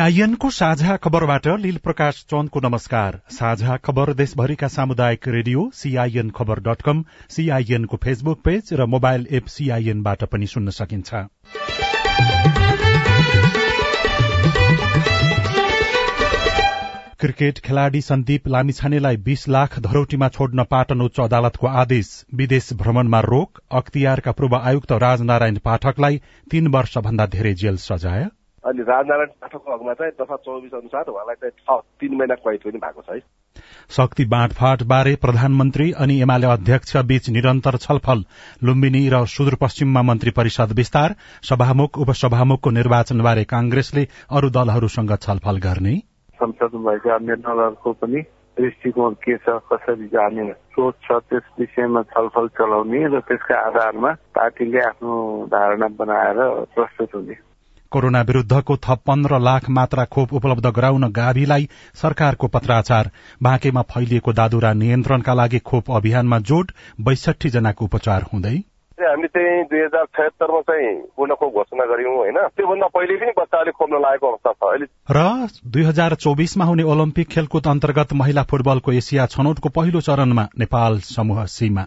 सीआईएनको साझा खबरबाट लील प्रकाश चन्दको नमस्कार। साझा खबर देशभरिका सामुदायिक रेडियो सीआईएन खबर डट कम सीआईएनको फेसबुक पेज र मोबाइल एप सीआईएनबाट पनि सुन्न सकिन्छ। क्रिकेट खेलाड़ी सन्दीप लामिछानेलाई बीस लाख धरौटीमा छोड्न पाटन उच्च अदालतको आदेश। विदेश भ्रमणमा रोक अख्तियारका पूर्व आयुक्त राजनारायण पाठकलाई तीन वर्षभन्दा धेरै जेल सजाय। अनि राजनारायण पाठकको हकमा चाहिँ दफा चौबिस अनुसार उहाँलाई चाहिँ छ तीन महिना कैद पनि भएको छ है। शक्ति बाँडफाँट बारे प्रधानमन्त्री अनि एमाले अध्यक्ष बीच निरन्तर छलफल। लुम्बिनी र सुदूरपश्चिममा मन्त्री परिषद विस्तार सभामुख उपसभामुखको निर्वाचनबारे कांग्रेसले अरू दलहरूसँग छलफल गर्ने। संसदमा भएका अन्य दलहरूको पनि दृष्टिकोण के छ कसरी जाने सोच छ त्यस विषयमा छलफल चलाउने र त्यसका आधारमा पार्टीले आफ्नो धारणा बनाएर प्रस्तुत हुने। कोरोना विरूद्धको थप पन्ध्र लाख मात्रा खोप उपलब्ध गराउन गाभीलाई सरकारको पत्राचार। बाँकेमा फैलिएको दादुरा नियन्त्रणका लागि खोप अभियानमा जोड बैसठी जनाको उपचार हुँदै। हामी चाहिँ दुई हजार छयत्तरमा चाहिँ पूर्ण खोप घोषणा गर्यौँ होइन। त्योभन्दा पहिले पनि बच्चाले खोप्न लागेको अवस्था छ। अहिले र दुई हजार चौबिसमा हुने ओलम्पिक खेलकुद अन्तर्गत महिला फुटबलको एसिया छनौटको पहिलो चरणमा नेपाल समूह सीमा।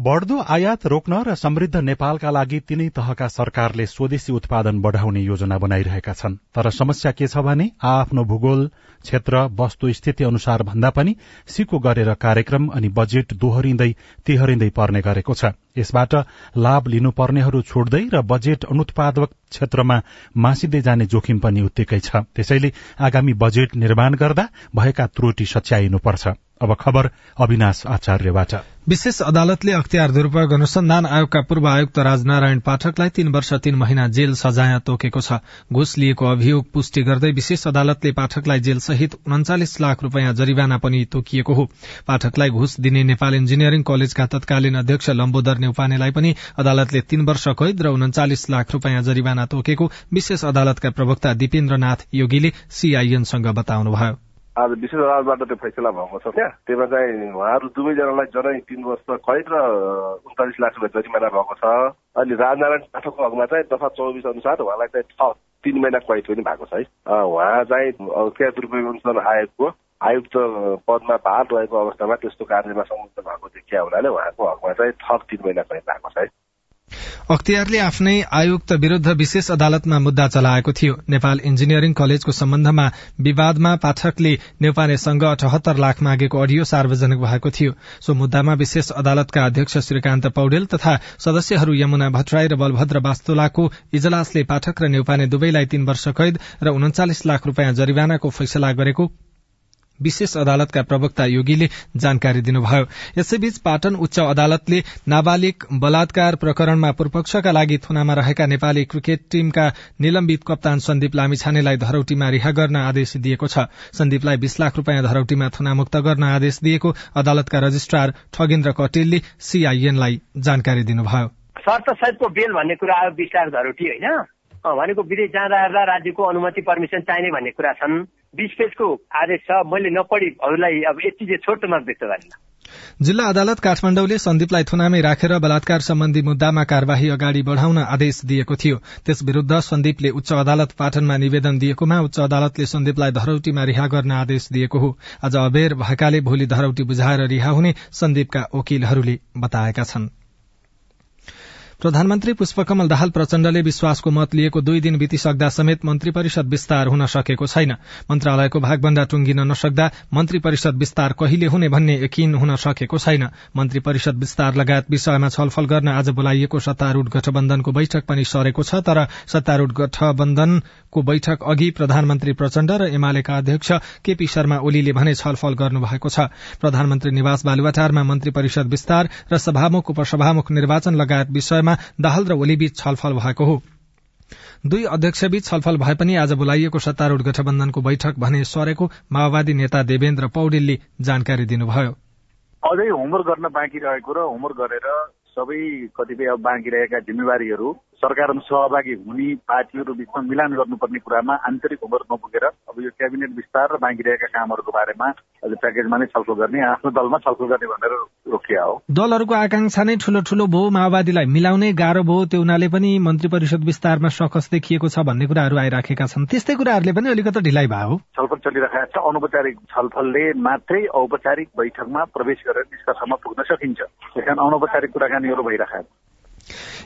बढ़दो आयात रोक्न र समृद्ध नेपालका लागि तीनै तहका सरकारले स्वदेशी उत्पादन बढ़ाउने योजना बनाइरहेका छन्। तर समस्या के छ भने आफ्नो भूगोल क्षेत्र वस्तु स्थिति अनुसार भन्दा पनि सिको गरेर कार्यक्रम अनि बजेट दोहोरिँदै तिहरिँदै पर्ने गरेको छ। यसबाट लाभ लिनुपर्नेहरू छुट्दै र बजेट अनुत्पादक क्षेत्रमा मासिँदै जाने जोखिम पनि उत्तिकै छ। त्यसैले आगामी बजेट निर्माण गर्दा भएका त्रुटि सच्याइनुपर्छ। अब खबर अविनाश आचार्यबाट। विशेष अदालतले अख्तियार दुरूपयोग अनुसन्धान आयोगका पूर्व आयुक्त राजनारायण पाठकलाई तीन वर्ष तीन महिना जेल सजाय तोकेको छ। घुस लिएको अभियोग पुष्टि गर्दै विशेष अदालतले पाठकलाई जेल सहित उन्चालिस लाख रूपियाँ जरिवाना पनि तोकिएको हो। पाठकलाई घुस दिने नेपाल इन्जिनियरिङ कलेजका तत्कालीन अध्यक्ष लम्बोदर नेउपानेलाई पनि अदालतले तीन वर्ष कैद र उन्चालिस लाख रूपियाँ जरिवाना तोकेको विशेष अदालतका प्रवक्ता दिपेन्द्रनाथ योगीले सीआईएनसँग बताउनुभयो। आज विशेष अदालतबाट त्यो फैसला भएको छ। त्यहाँ त्यसमा चाहिँ उहाँहरू दुवैजनालाई जनै तिन वर्ष कैद र उन्तालिस लाख रुपियाँ जरिमाना भएको छ। अनि राजनारायण पाठकको हकमा चाहिँ दफा चौबिस अनुसार उहाँलाई चाहिँ छ तिन महिना कैद पनि भएको छ है। उहाँ चाहिँ क्या दुरुपयोग अनुसार आयोगको आयुक्त पदमा भार रहेको अवस्थामा त्यस्तो कार्यमा संलग्न भएको देखिया हुनाले उहाँको हकमा चाहिँ थप तिन महिना कैद भएको छ है। अख्तियारले आफ्नै आयुक्त विरूद्ध विशेष अदालतमा मुद्दा चलाएको थियो। नेपाल इन्जिनियरिङ कलेजको सम्बन्धमा विवादमा पाठकले नेपानेसँग अठहत्तर लाख मागेको अडियो सार्वजनिक भएको थियो। सो मुद्दामा विशेष अदालतका अध्यक्ष श्रीकान्त पौडेल तथा सदस्यहरू यमुना भट्टराई र बलभद्र वास्तुलाको इजलासले पाठक र नेउपाने दुवैलाई तीन वर्ष कैद र उन्चालिस लाख रूपियाँ जरिवानाको फैसला गरेको विशेष अदालतका प्रवक्ता योगीले जानकारी दिनुभयो। यसैबीच पाटन उच्च अदालतले नाबालिग बलात्कार प्रकरणमा पूर्वपक्षका लागि थुनामा रहेका नेपाली क्रिकेट टीमका निलम्बित कप्तान सन्दीप लामिछानेलाई धरौटीमा रिहा गर्न आदेश दिएको छ। सन्दीपलाई बीस लाख रूपियाँ धरौटीमा थुनामुक्त गर्न आदेश दिएको अदालतका रजिस्ट्रार ठगेन्द्र कटेलले सीआईएनलाई जानकारी दिनुभयो। बेल भन्ने कुरा आयो धरौटी होइन? भनेको विदेश जाँदा राज्यको अनुमति पर्मिसन चाहिने भन्ने कुरा छन्। बिस पेजको आदेश छ मैले नपढी अरूलाई अब यति चाहिँ छोटोमा व्यक्त गरेन। जिल्ला अदालत काठमाडौँले सन्दीपलाई थुनामै राखेर बलात्कार सम्बन्धी मुद्दामा कार्यवाही अगाडि बढ़ाउन आदेश दिएको थियो। त्यस विरूद्ध सन्दीपले उच्च अदालत पाटनमा निवेदन दिएकोमा उच्च अदालतले सन्दीपलाई धरौटीमा रिहा गर्न आदेश दिएको हो। आज अबेर भएकाले भोलि धरौटी बुझाएर रिहा हुने सन्दीपका वकिलहरूले बताएका छनृ। प्रधानमन्त्री पुष्पकमल दाहाल प्रचण्डले विश्वासको मत लिएको दुई दिन बितिसक्दा समेत मन्त्री परिषद विस्तार हुन सकेको छैन। मन्त्रालयको भागभण्डा टुंगिन नसक्दा मन्त्री परिषद विस्तार कहिले हुने भन्ने यकिन हुन सकेको छैन। मन्त्री परिषद विस्तार लगायत विषयमा छलफल गर्न आज बोलाइएको सत्तारूढ़ गठबन्धनको बैठक पनि सरेको छ तर सत्तारूढ़ गठबन्धनको बैठक अघि प्रधानमन्त्री प्रचण्ड र एमालेका अध्यक्ष केपी शर्मा ओलीले भने छलफल गर्नुभएको छ। प्रधानमन्त्री निवास बालुवाटारमा मन्त्री परिषद विस्तार र सभामुख उपसभामुख निर्वाचन लगायत विषयमा दाहाल र ओलीबीच छलफल भएको हो। दुई अध्यक्षबीच छलफल भए पनि आज बोलाइएको सत्तारूढ़ गठबन्धनको बैठक भने सरेको माओवादी नेता देवेन्द्र पौडेलले जानकारी दिनुभयो। अझै होमवर्क गर्न बाँकी रहेको र होमवर्क गरेर सबै कतिपय बाँकी रहेका जिम्मेवारीहरू सरकारमा सहभागी हुने पार्टीहरू बिचमा मिलान गर्नुपर्ने कुरामा आन्तरिक होमवर्क नपुगेर अब यो क्याबिनेट विस्तार र बाँकी रहेका कामहरूको बारेमा अझ प्याकेजमा नै छलफल गर्ने आफ्नो दलमा छलफल गर्ने भनेर रोकिया हो। दलहरूको आकांक्षा नै ठूलो ठूलो भयो माओवादीलाई मिलाउनै गाह्रो भयो त्यो हुनाले पनि मन्त्री परिषद विस्तारमा सकस देखिएको छ भन्ने कुराहरू आइराखेका छन्। त्यस्तै कुराहरूले पनि अलिकति ढिलाइ भयो छलफल चलिरहेको छ। अनौपचारिक छलफलले मात्रै औपचारिक बैठकमा प्रवेश गरेर निष्कर्षमा पुग्न सकिन्छ। त्यस कारण अनौपचारिक कुराकानीहरू भइरहेका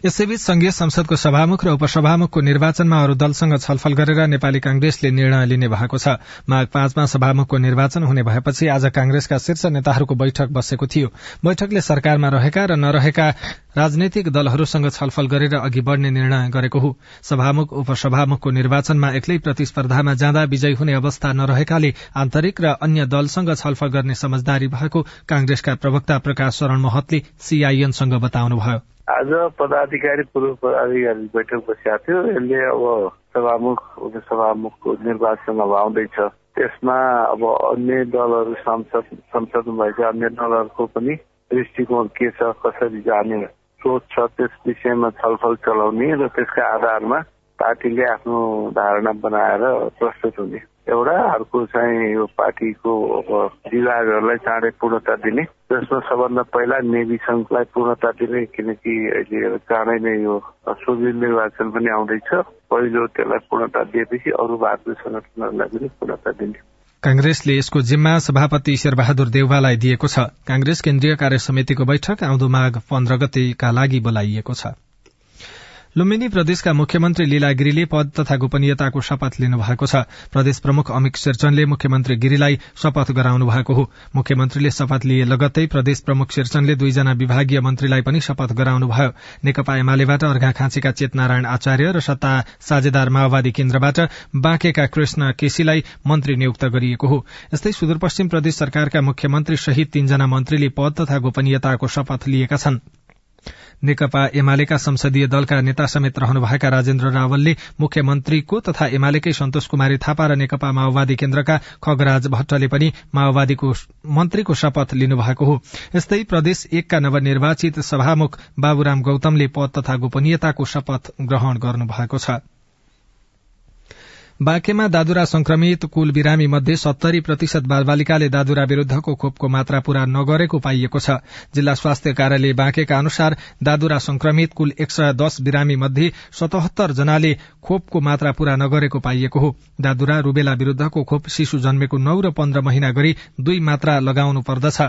यसैबीच संघीय संसदको सभामुख र उपसभामुखको निर्वाचनमा अरू दलसँग छलफल गरेर नेपाली कांग्रेसले निर्णय लिने भएको छ। माघ पाँचमा सभामुखको निर्वाचन हुने भएपछि आज कांग्रेसका शीर्ष नेताहरूको बैठक बसेको थियो। बैठकले सरकारमा रहेका र नरहेका राजनैतिक दलहरूसँग छलफल गरेर अघि बढ़ने निर्णय गरेको हो। सभामुख उपसभामुखको निर्वाचनमा एक्लै प्रतिस्पर्धामा जाँदा विजयी हुने अवस्था नरहेकाले आन्तरिक र अन्य दलसँग छलफल गर्ने समझदारी भएको कांग्रेसका प्रवक्ता प्रकाश शरण महतले सीआईएनसँग बताउनुभयो। आज पदाधिकारी पूर्व पदाधिकारी बैठक बसिएको थियो यसले अब सभामुख उपसभामुखको निर्वाचन अब आउँदैछ। त्यसमा अब अन्य दलहरू संसद संसदमा भएका अन्य दलहरूको पनि दृष्टिकोण के छ कसरी जाने सोच छ त्यस विषयमा छलफल चलाउने र त्यसका आधारमा पार्टीले आफ्नो धारणा बनाएर प्रस्तुत हुने। एउटा अर्को चाहिँ यो पार्टीको विभागहरूलाई चाँडै पूर्णता दिने। जसमा सबभन्दा पहिला नेवी सङ्घलाई पूर्णता दिने किनकि अहिले चाँडै नै यो सुविल निर्वाचन पनि आउँदैछ। पहिलो त्यसलाई पूर्णता दिएपछि अरू भारतीय संगठनहरूलाई पनि पूर्णता दिने। कांग्रेसले यसको जिम्मा सभापति शेरबहादुर देउवालाई दिएको छ। कांग्रेस केन्द्रीय कार्य समितिको बैठक आउँदो माघ पन्ध्र गतेका लागि बोलाइएको छ। लुम्बिनी प्रदेशका मुख्यमन्त्री लीला गिरीले पद तथा गोपनीयताको शपथ लिनु भएको छ। प्रदेश प्रमुख अमित शेरचनले मुख्यमन्त्री गिरीलाई शपथ गराउनु भएको हो। मुख्यमन्त्रीले शपथ लिए लगत्तै प्रदेश प्रमुख शेरचनले दुईजना विभागीय मन्त्रीलाई पनि शपथ गराउनु भयो। नेकपा एमालेबाट अर्घाखाँचीका चेतनारायण आचार्य र सत्ता साझेदार माओवादी केन्द्रबाट बाँकेका कृष्ण केसीलाई मन्त्री नियुक्त गरिएको हो। यस्तै सुदूरपश्चिम प्रदेश सरकारका मुख्यमन्त्री सहित तीनजना मन्त्रीले पद तथा गोपनीयताको शपथ लिएका छनृ। नेकपा एमालेका संसदीय दलका नेता समेत रहनुभएका राजेन्द्र रावलले मुख्यमन्त्रीको तथा एमालेकै सन्तोष कुमारी थापा र नेकपा माओवादी केन्द्रका खगराज भट्टले पनि माओवादीको मन्त्रीको शपथ लिनुभएको हो। यस्तै प्रदेश एकका नवनिर्वाचित सभामुख बाबुराम गौतमले पद तथा गोपनीयताको शपथ ग्रहण गर्नुभएको छ। बाँकेमा दादुरा संक्रमित कुल बिरामी मध्ये सत्तरी प्रतिशत बालबालिकाले दादुरा विरूद्धको खोपको मात्रा पूरा नगरेको पाइएको छ। जिल्ला स्वास्थ्य कार्यालय बाँकेका अनुसार दादुरा संक्रमित कुल एक सय दस बिरामी मध्ये सतहत्तर जनाले खोपको मात्रा पूरा नगरेको पाइएको हो। दादुरा रूबेला विरूद्धको खोप शिशु जन्मेको नौ र पन्ध्र महिना गरी दुई मात्रा लगाउनु पर्दछ।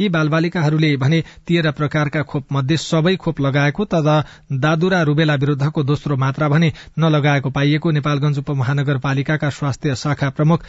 यी बालबालिकाहरूले भने तेह्र प्रकारका खोप मध्ये सबै खोप लगाएको तर दादुरा रूबेला विरूद्धको दोस्रो मात्रा भने नलगाएको पाइएको नेपालगंज उपमहानगर नगरपालिकाका स्वास्थ्य शाखा प्रमुख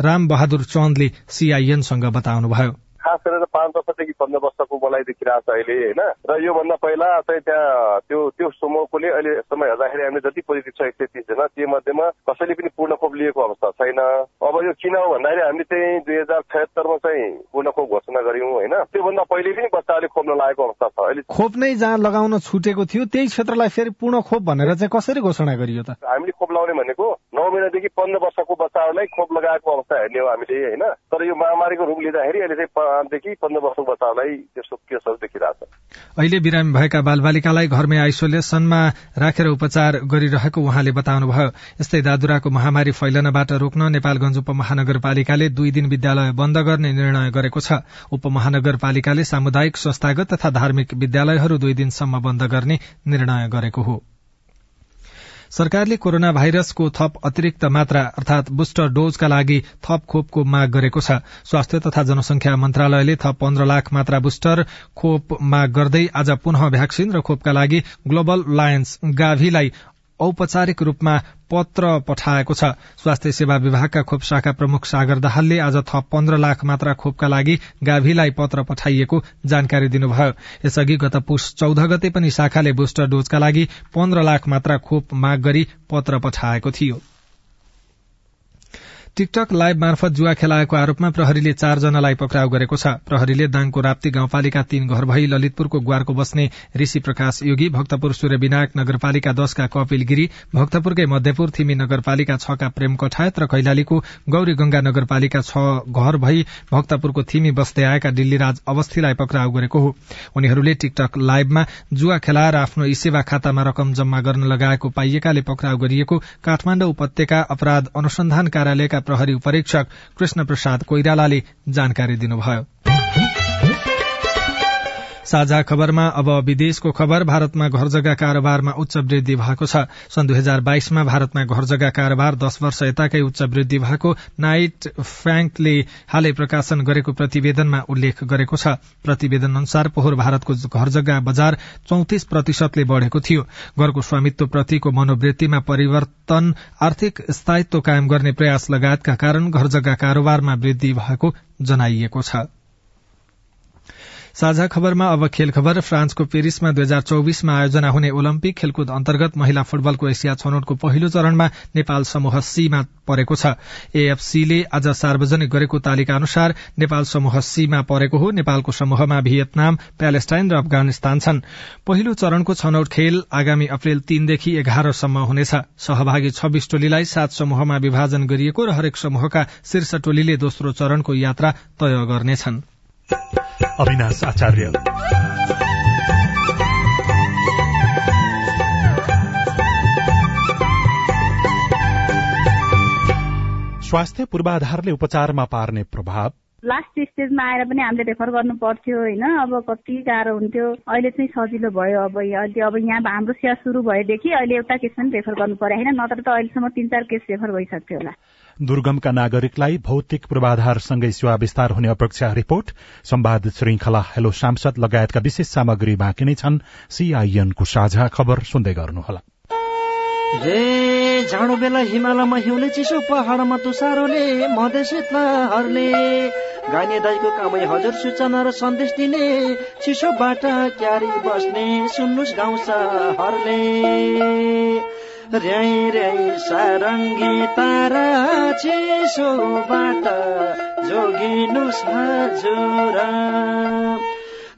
राम बहादुर चन्दले सीआईएनसँग बताउनुभयो। खास गरेर पाँच वर्षदेखि पन्ध्र वर्षको मलाई देखिरहेको छ अहिले होइन? र योभन्दा पहिला चाहिँ त्यहाँ त्यो त्यो समूहकोले अहिले समय हेर्दाखेरि हामीले जति पोजिटिभ छ एक सय तिसजना त्यो मध्येमा कसैले पनि पूर्ण खोप लिएको अवस्था छैन। अब यो किन हो भन्दाखेरि हामीले चाहिँ दुई हजार छयत्तरमा चाहिँ पूर्ण खोप घोषणा गर्यौँ होइन? त्योभन्दा पहिले पनि बच्चाले खोप नलागेको अवस्था छ। अहिले खोप नै जहाँ लगाउन छुटेको थियो त्यही क्षेत्रलाई फेरि पूर्ण खोप भनेर चाहिँ कसरी घोषणा गरियो त? हामीले खोप लगाउने भनेको नौ महिनादेखि पन्ध्र वर्षको बच्चाहरूलाई खोप लगाएको अवस्था हेर्ने हो हामीले होइन? तर यो महामारीको रूप लिँदाखेरि अहिले चाहिँ पाँचदेखि पन्ध्र वर्षको बच्चाहरूलाई त्यस्तो केसहरू देखिरहेको छ। अहिले बिरामी भएका बालबालिकालाई घरमै आइसोलेसनमा राखेर उपचार गरिरहेको उहाँले बताउनुभयो। यस्तै दादुराको महामारी फैलनबाट रोक्न नेपालगंज उपमहानगरपालिकाले दुई दिन विद्यालय बन्द गर्ने निर्णय गरेको छ। उपमहानगरपालिकाले सामुदायिक संस्थागत तथा धार्मिक विद्यालयहरू दुई दिनसम्म बन्द गर्ने निर्णय गरेको हो। सरकारले कोरोना भाइरसको थप अतिरिक्त मात्रा अर्थात बुस्टर डोजका लागि थप खोपको माग गरेको छ। स्वास्थ्य तथा जनसंख्या मन्त्रालयले थप पन्ध्र लाख मात्रा बुस्टर खोप माग गर्दै आज पुनः भ्याक्सिन र खोपका लागि ग्लोबल लायन्स गाभीलाई औपचारिक रूपमा पत्र पठाएको छ। स्वास्थ्य सेवा विभागका खोप शाखा प्रमुख सागर दाहालले आज थप पन्ध्र लाख मात्रा खोपका लागि गाभीलाई पत्र पठाइएको जानकारी दिनुभयो। यसअघि गत पुष चौध गते पनि शाखाले बुस्टर डोजका लागि पन्ध्र लाख मात्रा खोप माग गरी पत्र पठाएको थियो। टिकटक लाइभ मार्फत जुवा खेलाएको आरोपमा प्रहरीले चारजनालाई पक्राउ गरेको छ। प्रहरीले दाङको राप्ती गाउँपालिका तीन घर भई ललितपुरको ग्वारको बस्ने ऋषि प्रकाश योगी भक्तपुर सूर्य विनायक नगरपालिका दशका कपिल गिरी भक्तपुरकै मध्यपुर थिमी नगरपालिका छका प्रेम कठायत र कैलालीको गौरी गंगा नगरपालिका छ घर भई भक्तपुरको थिमी बस्दै आएका दिल्लीराज अवस्थीलाई पक्राउ गरेको हो। उनीहरूले टिकटक लाइभमा जुवा खेलाएर आफ्नो सेवा खातामा रकम जम्मा गर्न लगाएको पाइएकाले पक्राउ गरिएको काठमाण्डु उपत्यका अपराध अनुसन्धान कार्यालयका प्रहरी उपरीक्षक कृष्ण प्रसाद कोइरालाले जानकारी दिनुभयो। साझा खबरमा अब विदेशको खबर भारतमा घर जग्गा कारोबारमा उच्च वृद्धि भएको छ। सन् दुई हजार बाइसमा भारतमा घर जग्गा कारोबार दश वर्ष यताकै उच्च वृद्धि भएको नाइट फ्याङ्कले हालै प्रकाशन गरेको प्रतिवेदनमा उल्लेख गरेको छ। प्रतिवेदन अनुसार पोहोर भारतको घर जग्गा बजार चौतिस प्रतिशतले बढ़ेको थियो। घरको स्वामित्व प्रतिको मनोवृत्तिमा परिवर्तन आर्थिक स्थायित्व कायम गर्ने प्रयास लगायतका कारण घर जग्गा कारोबारमा वृद्धि भएको जनाइएको छ। साझा खबरमा अब खेल खबर। फ्रान्सको पेरिसमा दुई हजार चौविसमा आयोजना हुने ओलम्पिक खेलकुद अन्तर्गत महिला फुटबलको एसिया छनौटको पहिलो चरणमा नेपाल समूह सीमा परेको छ। एएफसीले आज सार्वजनिक गरेको तालिका अनुसार नेपाल समूह सीमा परेको हो। नेपालको समूहमा भियतनाम प्यालेस्टाइन र अफगानिस्तान छन्। पहिलो चरणको छनौट खेल आगामी अप्रेल तीनदेखि एघारसम्म हुनेछ। सहभागी छब्बीस टोलीलाई सात समूहमा विभाजन गरिएको र हरेक समूहका शीर्ष टोलीले दोस्रो चरणको यात्रा तय गर्नेछन्। अविनाश आचार्य। स्वास्थ्य पूर्वाधारले उपचारमा पार्ने प्रभाव। लास्ट स्टेजमा आएर पनि हामीले रेफर गर्नु पर्थ्यो होइन। अब कति गाह्रो हुन्थ्यो। अहिले चाहिँ सजिलो भयो अब अहिले अब यहाँ हाम्रो सेवा सुरु भएदेखि अहिले एउटा केस पनि रेफर गर्नु पर्यो होइन। नत्र त अहिलेसम्म तिन चार केस रेफर भइसक्थ्यो होला। दुर्गमका नागरिकलाई भौतिक पूर्वाधारसँगै सेवा विस्तार हुने अपेक्षा रिपोर्ट संवाद श्रृंखला हेलो सांसद लगायतका विशेष सामग्री बाँकी नै छन्। सीआईएनको साझा खबर सुन्दै गर्नुहोला। जाडो बेला हिमालयमा हिउँले चिसो पहाडमा तुसारोले मधेस हर्ले गाने दाईको कामै हजुर सूचना र सन्देश दिने चिसोबाट क्यारी बस्ने सुन्नुहोस् गाउँ हरले र्याई र्याई सारङ्गी तारा चिसोबाट जोगिनुहोस् हजुर।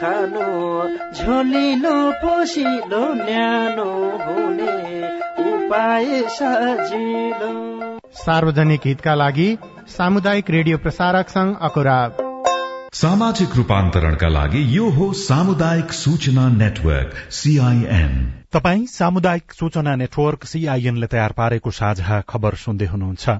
खानु झोलिलो पोसिलो न्यानो हुने उपाय सजिलो। सार्वजनिक हितका लागि सामुदायिक रेडियो प्रसारक संघ अकुरा सामाजिक रूपान्तरणका लागि यो हो सामुदायिक सूचना नेटवर्क सीआईएन तपाई सामुदायिक सूचना नेटवर्क सीआईएनले तयार पारेको साझा खबर सुन्दै हुनुहुन्छ।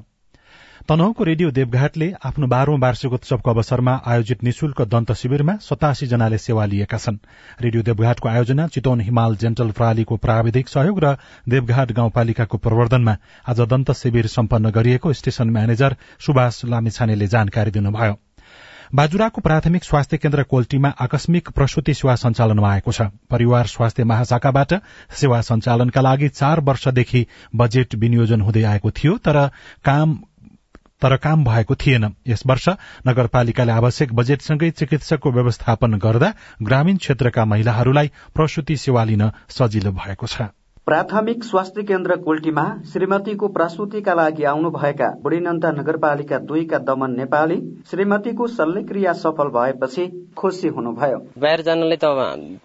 तनहुको रेडियो देवघाटले आफ्नो बाह्रौं वार्षिकोत्सवको अवसरमा आयोजित निशुल्क दन्त शिविरमा सतासी जनाले सेवा लिएका छन्। रेडियो देवघाटको आयोजना चितवन हिमाल जेन्टल प्रणालीको प्राविधिक सहयोग र देवघाट गाउँपालिकाको प्रवर्धनमा आज दन्त शिविर सम्पन्न गरिएको स्टेशन म्यानेजर सुभाष लामिछानेले जानकारी दिनुभयो। बाजुराको प्राथमिक स्वास्थ्य केन्द्र कोल्टीमा आकस्मिक प्रसूति सेवा सञ्चालनमा आएको छ। परिवार स्वास्थ्य महाशाखाबाट सेवा सञ्चालनका लागि चार वर्षदेखि बजेट विनियोजन हुँदै आएको थियो तर काम तर काम भएको थिएन। यस वर्ष नगरपालिकाले आवश्यक बजेटसँगै चिकित्सकको व्यवस्थापन गर्दा ग्रामीण क्षेत्रका महिलाहरूलाई प्रसूति सेवा लिन सजिलो भएको छ। प्राथमिक स्वास्थ्य केन्द्र कुल्टीमा श्रीमतीको प्रसुतिका लागि आउनुभएका बुढीनन्दा नगरपालिका दुईका दमन नेपाली श्रीमतीको शल्यक्रिया सफल भएपछि खुसी हुनुभयो। बाहिर जानलाई त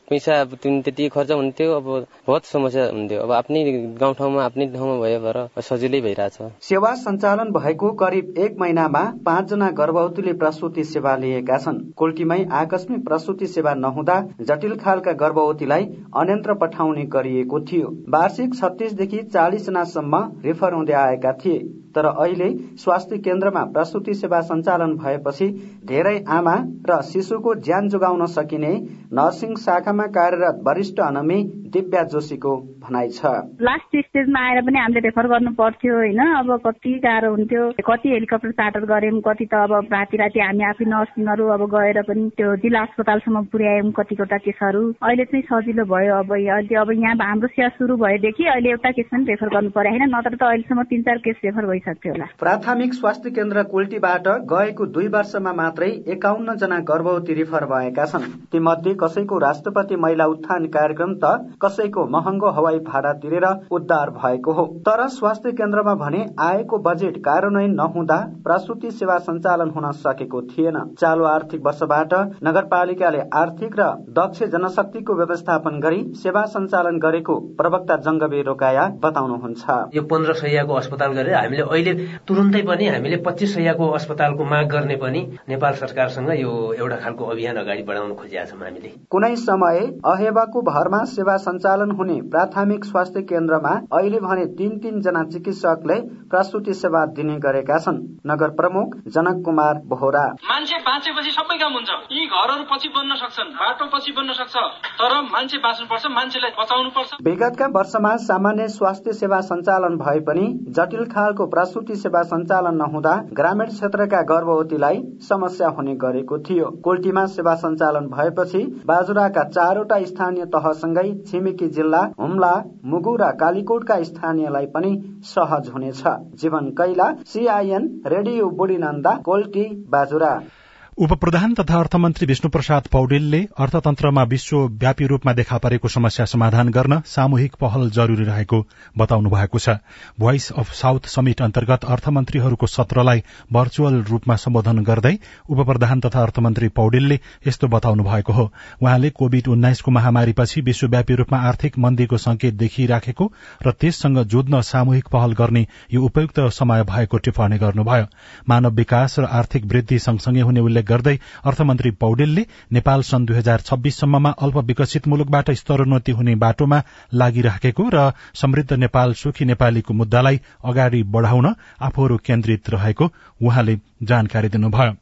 पैसा त्यति खर्च हुन्थ्यो अब बहुत समस्या हुन्थ्यो। अब आफ्नै गाउँठाउँमा आफ्नै ठाउँमा भयो भएर सजिलै भइरहेछ। सेवा सञ्चालन भएको करिब एक महिनामा पाँचजना गर्भवतीले प्रसुति सेवा लिएका छन्। कुल्टीमै आकस्मिक प्रसुति सेवा नहुँदा जटिल खालका गर्भवतीलाई अन्यन्त्र पठाउने गरिएको थियो। वार्षिक छत्तीसदेखि चालिसजनासम्म रेफर हुँदै आएका थिए। तर अहिले स्वास्थ्य केन्द्रमा प्रसुति सेवा सञ्चालन भएपछि धेरै आमा र शिशुको ज्यान जोगाउन सकिने नर्सिङ शाखामा कार्यरत वरिष्ठ अनमी दिव्या जोशीको भनाइ छ। लास्ट स्टेजमा आएर पनि हामीले रेफर गर्नु पर्थ्यो होइन। अब कति गाह्रो हुन्थ्यो कति हेलिकप्टर चार्टर गर्यौँ कति त अब राति राति हामी आफै नर्सिङहरू अब गएर पनि त्यो जिल्ला अस्पतालसम्म पुर्यायौँ कतिवटा केसहरू। अहिले चाहिँ सजिलो भयो अब अहिले अब यहाँ हाम्रो सेवा सुरु भएदेखि अहिले एउटा केस पनि रेफर गर्नु पर्यो होइन नत्र त अहिलेसम्म तिन चार केस रेफर भइसक्थ्यो होला प्राथमिक स्वास्थ्य केन्द्र कुल्टीबाट गएको दुई वर्षमा मात्रै एकाउन्न जना गर्भवती रेफर भएका छन्। तीमध्ये कसैको राष्ट्रपति महिला उत्थान कार्यक्रम त कसैको महँगो हवाई भाडा तिरेर उद्धार भएको हो। तर स्वास्थ्य केन्द्रमा भने आएको बजेट कार्यान्वयन नहुँदा प्रसुति सेवा सञ्चालन हुन सकेको थिएन। चालु आर्थिक वर्षबाट नगरपालिकाले आर्थिक र दक्ष जनशक्तिको व्यवस्थापन गरी सेवा सञ्चालन गरेको प्रवक्ता जङ्गबे रोकाया बताउनुहुन्छ। यो पन्ध्र सयको अस्पताल गरेर हामीले अहिले तुरुन्तै पनि हामीले पच्चिस सयको अस्पतालको माग गर्ने पनि नेपाल सरकारसँग यो एउटा खालको अभियान अगाडि बढाउन खोजिया छौँ हामीले। कुनै समय अहेवाको भरमा सेवा सञ्चालन हुने प्राथमिक स्वास्थ्य केन्द्रमा अहिले भने तीन तीन जना चिकित्सकले प्रसुति सेवा दिने गरेका छन्। नगर प्रमुख जनक कुमार बोहरा। मान्छे बाँचेपछि सबै काम हुन्छ। यी घरहरू पछि बन्न सक्छन् बाटो पछि बन्न सक्छ तर मान्छे बाँच्नुपर्छ मान्छेलाई बचाउनु पर्छ विगतका वर्षमा सामान्य स्वास्थ्य सेवा सञ्चालन भए पनि जटिल खालको प्रसुति सेवा सञ्चालन नहुँदा ग्रामीण क्षेत्रका गर्भवतीलाई समस्या हुने गरेको थियो। कोल्टीमा सेवा सञ्चालन भएपछि बाजुराका चारवटा स्थानीय तहसँगै छिमेकी जिल्ला हुम्ला मुगु र कालीकोटका स्थानीयलाई पनि सहज हुनेछ। Jeevan Kaila CIN radio Budhinanda Kolti Bajura. उपप्रधान तथा अर्थमन्त्री विष्णु प्रसाद पौडेलले अर्थतन्त्रमा विश्वव्यापी रूपमा देखा परेको समस्या समाधान गर्न सामूहिक पहल जरूरी रहेको बताउनु भएको छ। भोइस अफ साउथ समिट अन्तर्गत अर्थमन्त्रीहरूको सत्रलाई भर्चुअल रूपमा सम्बोधन गर्दै उपप्रधान तथा अर्थमन्त्री पौडेलले यस्तो बताउनु भएको हो। उहाँले कोविड उन्नाइसको महामारीपछि विश्वव्यापी रूपमा आर्थिक मन्दीको संकेत देखिराखेको र त्यससँग जोध्न सामूहिक पहल गर्ने यो उपयुक्त समय भएको टिप्पणी गर्नुभयो। मानव विकास र आर्थिक वृद्धि सँगसँगै हुने गर्दै अर्थमन्त्री पौडेलले नेपाल सन् दुई हजार छब्बीससम्ममा अल्प विकसित मुलुकबाट स्तरोन्नति हुने बाटोमा लागिराखेको र समृद्ध नेपाल सुखी नेपालीको मुद्दालाई अगाडि बढ़ाउन आफूहरू केन्द्रित रहेको उहाँले जानकारी दिनुभयो।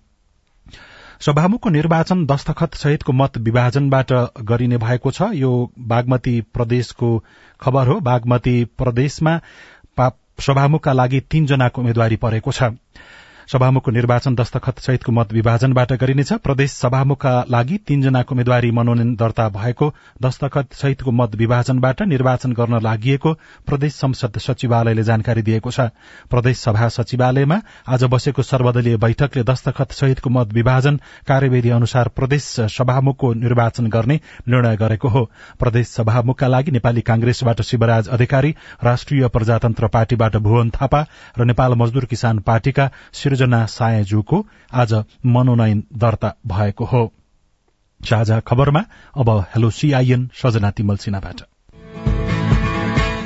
सभामुखको निर्वाचन दस्तखत सहितको मत विभाजनबाट गरिने भएको छ। यो बागमती प्रदेशको खबर हो। बागमती प्रदेशमा सभामुखका लागि तीनजनाको उम्मेद्वारी परेको छ। सभामुखको निर्वाचन दस्तखत सहितको मत विभाजनबाट गरिनेछ। प्रदेश सभामुखका लागि तीनजनाको उम्मेद्वारी मनोनयन दर्ता भएको दस्तखत सहितको मत विभाजनबाट निर्वाचन गर्न लागि प्रदेश संसद सचिवालयले जानकारी दिएको छ। प्रदेश सभा सचिवालयमा आज बसेको सर्वदलीय बैठकले दस्तखत सहितको मत विभाजन कार्यविधि अनुसार प्रदेश सभामुखको निर्वाचन गर्ने निर्णय गरेको हो। प्रदेश सभामुखका लागि नेपाली कांग्रेसबाट शिवराज अधिकारी राष्ट्रिय प्रजातन्त्र पार्टीबाट भुवन थापा र नेपाल मजदूर किसान पार्टीका सृजना सायजूको आज मनोनयन दर्ता भएको हो। साझा खबरमा अब हेलो सीआईएन सजना तिमल सिन्हाबाट।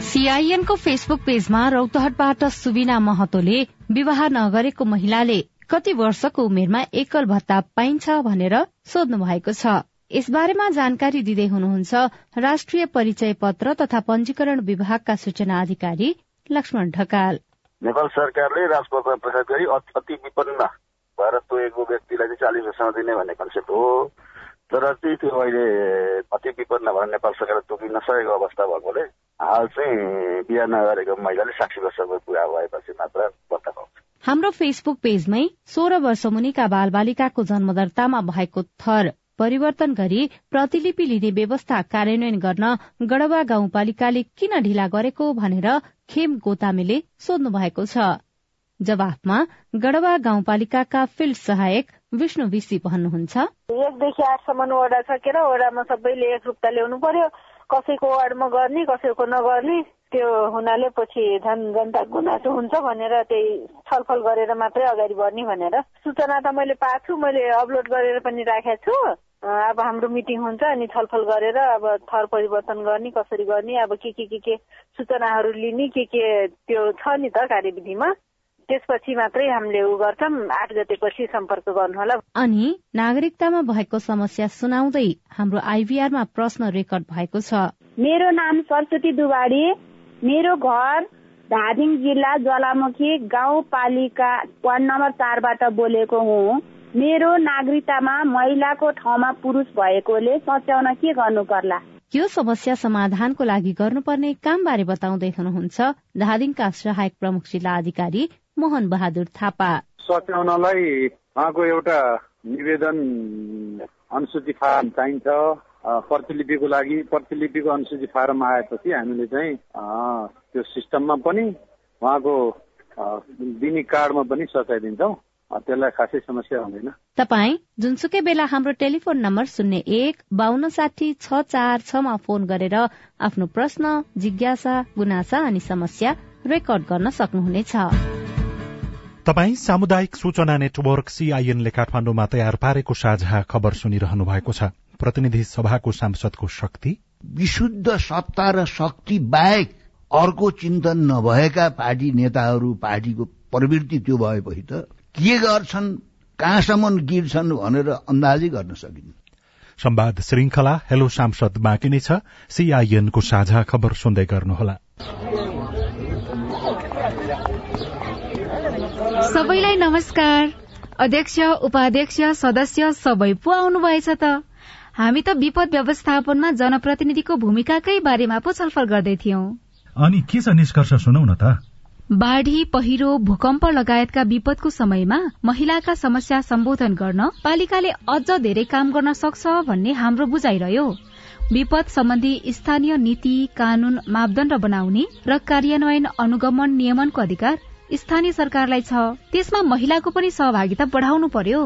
सीआईएनको फेसबुक पेजमा रौतहटबाट सुबिना महतोले विवाह नगरेको महिलाले कति वर्षको उमेरमा एकल भत्ता पाइन्छ भनेर सोध्नु भएको छ। यसबारेमा जानकारी दिँदै हुनुहुन्छ राष्ट्रिय परिचय पत्र तथा पञ्जीकरण विभागका सूचना अधिकारी लक्ष्मण ढकाल। नेपाल सरकारले राजपत्र प्रसाद गरी अति विपन्न भएर तोएको व्यक्तिलाई चाहिँ चालिस वर्षमा दिने भन्ने कन्सेप्ट हो। तर चाहिँ त्यो अहिले अति विपन्न भएर नेपाल सरकारले तोकिन नसकेको अवस्था भएकोले हाल चाहिँ बिहा नगरेको महिलाले साठी वर्षको पुरा भएपछि मात्र भत्ता पाउँछ। हाम्रो फेसबुक पेजमै सोह्र वर्ष मुनिका बालबालिकाको जन्मदर्तामा भएको थर परिवर्तन गरी प्रतिलिपि लिने व्यवस्था कार्यान्वयन गर्न गडवा गाउँपालिकाले किन ढिला गरेको भनेर खेम गोतामेले सोध्नु भएको छ। जवाफमा गडवा गाउँपालिकाका फिल्ड सहायक विष्णु विसी भन्नुहुन्छ। एकदेखि आठसम्म वडा सकेर वडामा सबैले एक रूपता ल्याउनु पर्यो। कसैको वार्डमा गर्ने कसैको नगर्ने त्यो हुनाले पछि झन् जनता गुनासो हुन्छ भनेर त्यही छलफल गरेर मात्रै अगाडि बढ्ने भनेर। सूचना त मैले पाएको छु मैले अपलोड गरेर पनि राखेको छु। अब हाम्रो मिटिङ हुन्छ अनि छलफल गरेर अब थर परिवर्तन गर्ने कसरी गर्ने अब के के के के सूचनाहरू लिने के के त्यो छ नि त कार्यविधिमा। त्यसपछि मात्रै हामीले उ गर्छौँ। आठ गतेपछि सम्पर्क गर्नु होला अनि नागरिकतामा भएको समस्या सुनाउँदै हाम्रो आइभीआरमा प्रश्न रेकर्ड भएको छ। मेरो नाम सरस्वती दुवाडी मेरो घर धादिङ जिल्ला ज्वालामुखी गाउँपालिका वार्ड नम्बर चारबाट बोलेको हुँ। मेरो नागरिकतामा महिलाको ठाउँमा पुरुष भएकोले सच्याउन के गर्नु पर्ला यो समस्या समाधानको लागि गर्नुपर्ने काम बारे बताउँदै हुनुहुन्छ धादिङका सहायक प्रमुख जिल्ला अधिकारी मोहन बहादुर थापा। सच्याउनलाई उहाँको एउटा निवेदन अनुसूची फारम चाहिन्छ। प्रतिलिपिको लागि प्रतिलिपिको अनुसूची फारम आएपछि हामीले चाहिँ त्यो सिस्टममा पनि उहाँको दिने कार्डमा पनि सचाइदिन्छौँ त्यसलाई खासै समस्या हुँदैन। तपाईँ जुनसुकै बेला हाम्रो टेलिफोन नम्बर शून्य एक बान्न साठी छ चार छमा फोन गरेर आफ्नो प्रश्न जिज्ञासा गुनासा अनि समस्या रेकर्ड गर्न सक्नुहुनेछ। तपाई सामुदायिक सूचना नेटवर्क सीआईएनले काठमाडौँमा तयार पारेको साझा खबर सुनिरहनु भएको छ। प्रतिनिधि सभाको सांसदको शक्ति? विशुद्ध सत्ता र शक्ति बाहेक अर्को चिन्तन नभएका पार्टी नेताहरू पार्टीको प्रवृत्ति त्यो भएपछि त के गर्छन् कहाँसम्म गिर्छन् भनेर अन्दाजै गर्न सकिन्छ। संवाद श्रृंखला हेलो सांसद बाँकी नै छ। सीआईएनको साझा खबर सुन्दै गर्नुहोला। सबैलाई नमस्कार। अध्यक्ष उपाध्यक्ष सदस्य सबै पो आउनुभएछ त। हामी त विपद व्यवस्थापनमा जनप्रतिनिधिको भूमिकाकै बारेमा पो छलफल गर्दै थियौं। अनि के छ निष्कर्ष सुनौ न त? बाढ़ी पहिरो भूकम्प लगायतका विपदको समयमा महिलाका समस्या सम्बोधन गर्न पालिकाले अझ धेरै काम गर्न सक्छ भन्ने हाम्रो बुझाइरह्यो। विपद सम्बन्धी स्थानीय नीति कानून मापदण्ड बनाउने र कार्यान्वयन अनुगमन नियमनको अधिकार स्थानीय सरकारलाई छ। त्यसमा महिलाको पनि सहभागिता बढाउनु पर्यो।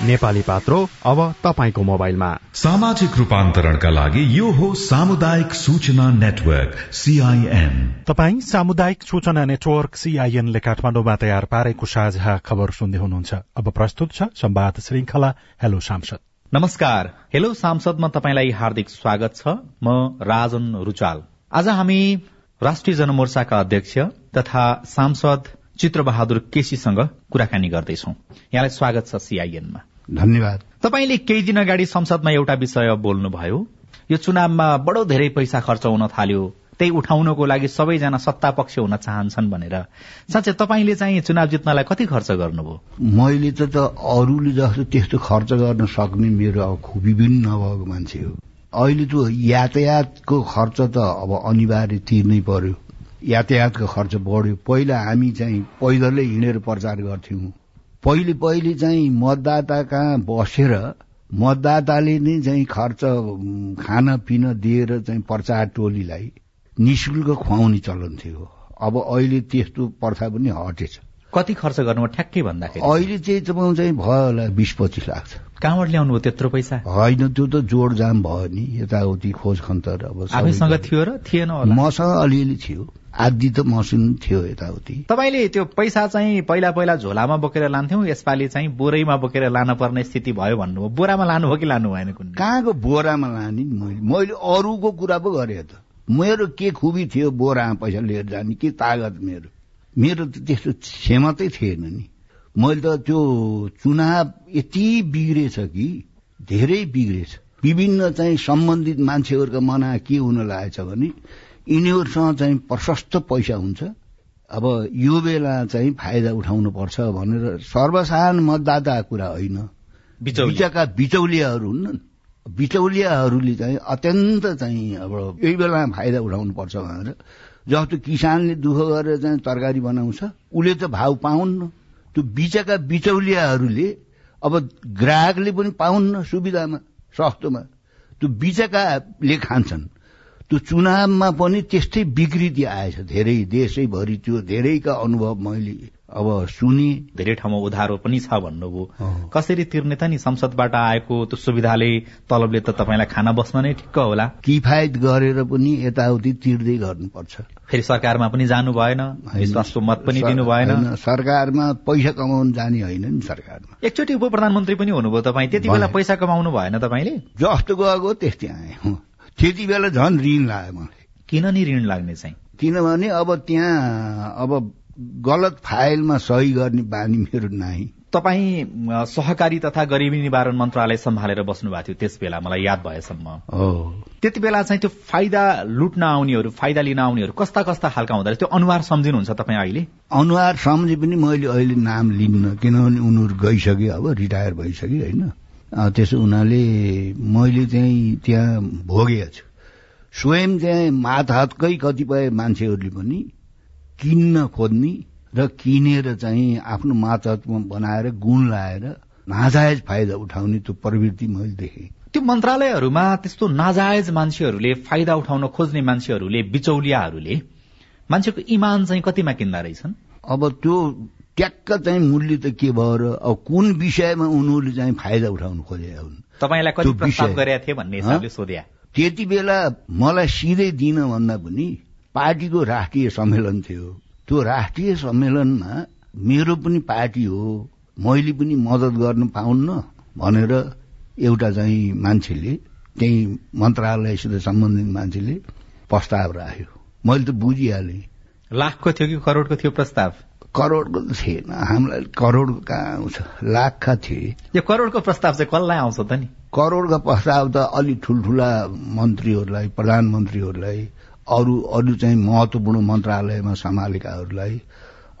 नेपाली पात्रो अब तपाईँको मोबाइलमा। सामाजिक रूपान्तरणका लागि यो हो सामुदायिक सूचना नेटवर्क सीआईएन तपाई सामुदायिक सूचना नेटवर्क सीआईएनले काठमाडौँमा तयार पारेको साझा खबर सुन्दै हुनुहुन्छ। अब प्रस्तुत छ संवाद श्रृंखला हेलो सांसद। नमस्कार। हेलो सांसदमा तपाईँलाई हार्दिक स्वागत छ। म राजन रुचाल। आज हामी राष्ट्रिय जनमोर्चाका अध्यक्ष तथा सांसद चित्र बहादुर केसीसँग कुराकानी गर्दैछौ। यहाँलाई स्वागत छ सीआईएनमा धन्यवाद। तपाईँले केही दिन अगाडि संसदमा एउटा विषय बोल्नुभयो। यो चुनावमा बडो धेरै पैसा खर्च हुन थाल्यो। त्यही उठाउनको लागि सबैजना सत्ता पक्ष हुन चाहन्छन् भनेर। साँच्चै तपाईँले चाहिँ चुनाव जित्नलाई कति खर्च गर्नुभयो? मैले त अरूले जस्तो त्यस्तो खर्च गर्न सक्ने मेरो अब खुबी पनि नभएको मान्छे हो। अहिले त यातायातको खर्च त अब अनिवार्य तिर्नै पर्यो। यातायातको खर्च बढ्यो। पहिला हामी चाहिँ पैदलै हिँडेर प्रचार गर्थ्यौं। पहिले पहिले चाहिँ मतदाता कहाँ बसेर मतदाताले नै चाहिँ खर्च खान पिन दिएर चाहिँ प्रचार टोलीलाई निशुल्क खुवाउने चलन थियो। अब अहिले त्यस्तो प्रथा पनि हटेछ। कति खर्च गर्नु ठ्याक्कै भन्दाखेरि। अहिले चाहिँ तपाईँ चाहिँ भयो होला बिस पच्चिस लाख छ। कहाँबाट ल्याउनु भयो त्यत्रो पैसा? होइन त्यो त जोडजाम भयो नि। यताउति खोज खन्तर अब आफैसँग थियो र थिएन मसँग अलिअलि थियो। आदि त मसिन थियो यताउति। तपाईँले त्यो पैसा चाहिँ पहिला पहिला झोलामा बोकेर लान्थ्यौँ यसपालि चाहिँ बोरैमा बोकेर लान पर्ने स्थिति भयो भन्नुभयो। बोरामा लानुभयो कि लानु भएन कुन कहाँको बोरामा लाने मैले? मैले अरूको कुरा पो गरेँ त। मेरो के खुबी थियो बोरामा पैसा लिएर जाने के तागत मेरो? मेरो त त्यस्तो क्षमतै थिएन नि। मैले त त्यो चुनाव यति बिग्रेछ कि धेरै बिग्रेछ। विभिन्न चाहिँ सम्बन्धित मान्छेहरूका मना के हुन लागेछ भने यिनीहरूसँग चाहिँ प्रशस्त पैसा हुन्छ। अब यो बेला चाहिँ फाइदा उठाउनु पर्छ भनेर सर्वसाधारण मतदाता कुरा होइन। बिचका बिचौलियाहरू हुन्। बिचौलियाहरूले चाहिँ अत्यन्त चाहिँ अब यही बेला फाइदा उठाउनु पर्छ भनेर जस्तो किसानले दुःख गरेर चाहिँ तरकारी बनाउँछ उसले त भाउ पाउन्न। त्यो बिचका बिचौलियाहरूले अब ग्राहकले पनि पाउन्न सुविधामा सस्तोमा। त्यो बिचकाले खान्छन्। त्यो चुनावमा पनि त्यस्तै विकृति आएछ। धेरै देशैभरि त्यो धेरैका अनुभव मैले अब सुने। धेरै ठाउँमा उधारो पनि छ भन्नुभयो। कसरी तिर्ने त नि? संसदबाट आएको त्यो सुविधाले तलबले त तपाईँलाई खाना बस्न नै ठिक्क होला। किफायत गरेर पनि यताउति तिर्दै गर्नुपर्छ। फेरि सरकारमा पनि जानु भएन। विश्वासको मत पनि दिनु भएन। सरकारमा पैसा कमाउनु जाने होइन नि सरकारमा। एकचोटि उप प्रधानमन्त्री पनि हुनुभयो तपाईँ। त्यति बेला पैसा कमाउनु भएन तपाईँले? जस्तो गएको त्यस्तै आए। त्यति बेला झन् ऋण लाग्यो मलाई। किन नि ऋण लाग्ने चाहिँ? किनभने अब त्यहाँ अब गलत फाइलमा सही गर्ने बानी मेरो नाही तपाईँ सहकारी तथा गरिबी निवारण मन्त्रालय सम्हालेर बस्नु भएको थियो त्यस बेला मलाई याद भएसम्म। त्यति बेला चाहिँ त्यो फाइदा लुट्न आउनेहरू फाइदा लिन आउनेहरू कस्ता कस्ता खालका हुँदो त्यो अनुहार सम्झिनुहुन्छ तपाईँ अहिले? अनुहार सम्झे पनि मैले अहिले नाम लिन्न किनभने उनीहरू गइसक्यो अब रिटायर भइसक्यो होइन? त्यसो हुनाले मैले चाहिँ त्यहाँ भोगेको छु। स्वयं चाहिँ मातहतकै कतिपय मान्छेहरूले पनि किन्न खोज्ने र किनेर चाहिँ आफ्नो मातहतमा बनाएर गुण लाएर नाजायज फाइदा उठाउने त्यो प्रवृत्ति मैले देखेँ। त्यो मन्त्रालयहरूमा त्यस्तो नाजायज मान्छेहरूले फाइदा उठाउन खोज्ने मान्छेहरूले बिचौलियाहरूले मान्छेको इमान चाहिँ कतिमा किन्दा रहेछन्? अब त्यो ट्याक्क चाहिँ मूल्य त के भयो र अब कुन विषयमा उनीहरूले चाहिँ फाइदा उठाउनु खोजे हुन्? तपाईँलाई कति प्रस्ताव गरेका थिए भन्ने हिसाबले सोध्या। त्यति बेला मलाई सिधै दिन भन्दा पनि पार्टीको राष्ट्रिय सम्मेलन थियो। त्यो राष्ट्रिय सम्मेलनमा मेरो पनि पार्टी हो मैले पनि मदत गर्न पाउन्न भनेर एउटा चाहिँ मान्छेले त्यही मन्त्रालयसित सम्बन्धित मान्छेले प्रस्ताव राख्यो। मैले त बुझिहालेँ। लाखको थियो कि करोडको थियो प्रस्ताव? करोडको त थिएन। हामीलाई करोडको कहाँ आउँछ? लाखका थिए। यो करोडको प्रस्ताव चाहिँ कसलाई आउँछ त नि? करोडका प्रस्ताव त अलिक ठुल्ठुला मन्त्रीहरूलाई प्रधानमन्त्रीहरूलाई अरू अरू चाहिँ महत्वपूर्ण मन्त्रालयमा सम्हालेकाहरूलाई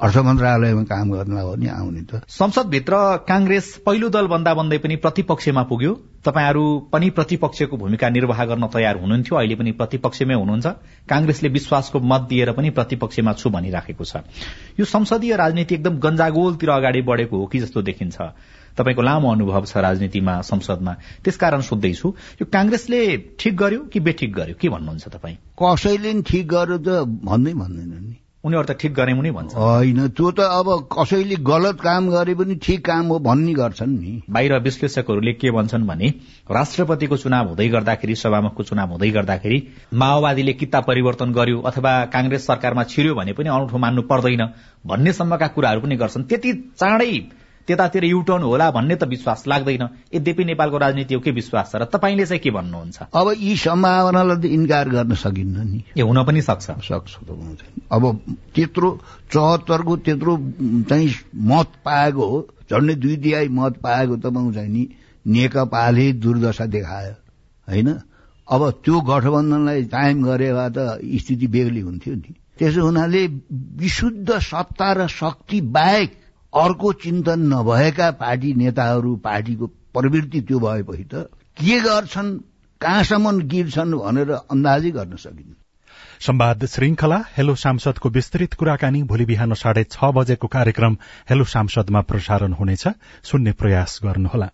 अर्थ मन्त्रालयमा काम गर्नलाई हो नि आउने त। संसदभित्र कांग्रेस पहिलो दल भन्दा भन्दै पनि प्रतिपक्षमा पुग्यो। तपाईँहरू पनि प्रतिपक्षको भूमिका निर्वाह गर्न तयार हुनुहुन्थ्यो। अहिले पनि प्रतिपक्षमै हुनुहुन्छ। कांग्रेसले विश्वासको मत दिएर पनि प्रतिपक्षमा छु भनिराखेको छ। यो संसदीय राजनीति एकदम गंजागोलतिर अगाडि बढेको हो कि जस्तो देखिन्छ। तपाईँको लामो अनुभव छ राजनीतिमा संसदमा। त्यसकारण सोध्दैछु यो कांग्रेसले ठिक गर्यो कि बेठिक गर्यो? के भन्नुहुन्छ तपाईँ? कसैले ठिक गर्यो त भन्दै भन्दैन नि। उनीहरू त ठिक गरे उनी भन्छ होइन त्यो त अब कसैले गलत काम गरे पनि ठिक काम हो भन्ने गर्छन् नि। बाहिर विश्लेषकहरूले के भन्छन् भने राष्ट्रपतिको चुनाव हुँदै गर्दाखेरि सभामुखको चुनाव हुँदै गर्दाखेरि माओवादीले किता परिवर्तन गर्यो अथवा कांग्रेस सरकारमा छिर्यो भने पनि अनौठो मान्नु पर्दैन भन्नेसम्मका कुराहरू पनि गर्छन्। त्यति चाँडै त्यतातिर युटर्न होला भन्ने त विश्वास लाग्दैन। यद्यपि नेपालको राजनीति हो के विश्वास छ? र तपाईँले चाहिँ के भन्नुहुन्छ? अब यी सम्भावनालाई त इन्कार गर्न सकिन्न नि। ए हुन पनि सक्छ। सक्छ अब त्यत्रो चौहत्तरको त्यत्रो चाहिँ मत पाएको हो झन्डै दुई तिहाई मत पाएको तपाईँ चाहिँ नि नेकपाले दुर्दशा देखायो होइन? अब त्यो गठबन्धनलाई कायम गरे भए त स्थिति बेग्लै हुन्थ्यो नि। त्यसो हुनाले विशुद्ध सत्ता र शक्ति बाहेक अर्को चिन्तन नभएका पार्टी नेताहरू पार्टीको प्रवृत्ति त्यो भएपछि त के गर्छन् कहाँसम्म गिर्छन् भनेर अन्दाजै गर्न सकिन्न। संवाद श्रृंखला हेलो सांसदको विस्तृत कुराकानी भोलि बिहान साढे छ बजेको कार्यक्रम हेलो सांसदमा प्रसारण हुनेछ। सुन्ने प्रयास गर्नुहोला।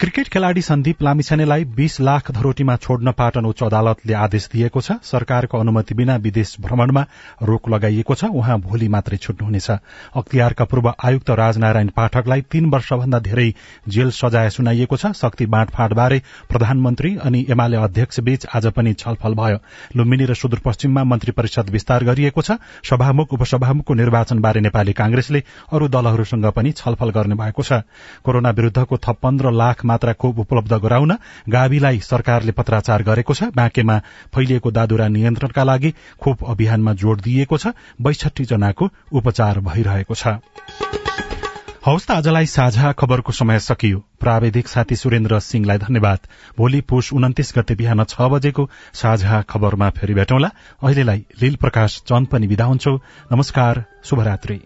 क्रिकेट खेलाड़ी सन्दीप लामिछानेलाई बीस लाख धरोटीमा छोड्न पाटन उच्च अदालतले आदेश दिएको छ। सरकारको अनुमति बिना विदेश भ्रमणमा रोक लगाइएको छ। उहाँ भोलि मात्रै छुट्नुहुनेछ। अख्तियारका पूर्व आयुक्त राजनारायण पाठकलाई तीन वर्षभन्दा धेरै जेल सजाय सुनाइएको छ। शक्ति बाँडफाँडबारे प्रधानमन्त्री अनि एमाले अध्यक्ष बीच आज पनि छलफल भयो। लुम्बिनी र सुदूरपश्चिममा मन्त्री परिषद विस्तार गरिएको छ। सभामुख उपसभामुखको निर्वाचनबारे नेपाली कांग्रेसले अरू दलहरूसँग पनि छलफल गर्ने भएको छ। कोरोना विरूद्धको थप पन्ध्र लाख मात्रा खोप उपलब्ध गराउन गाविलाई सरकारले पत्राचार गरेको छ। बाँकेमा फैलिएको दादुरा नियन्त्रणका लागि खोप अभियानमा जोड़ दिइएको छ। बैसठी जनाको उपचार भइरहेको छ। हौस् त आजलाई साझा खबरको समय सकियो। प्राविधिक साथी सुरेन्द्र सिंहलाई धन्यवाद। भोलि पुष उन्तिस गते बिहान छ बजेको साझा खबरमा फेरि भेटौँला। अहिलेलाई लील प्रकाश चन्द पनि विदा हुन्छौ। नमस्कार शुभरात्री।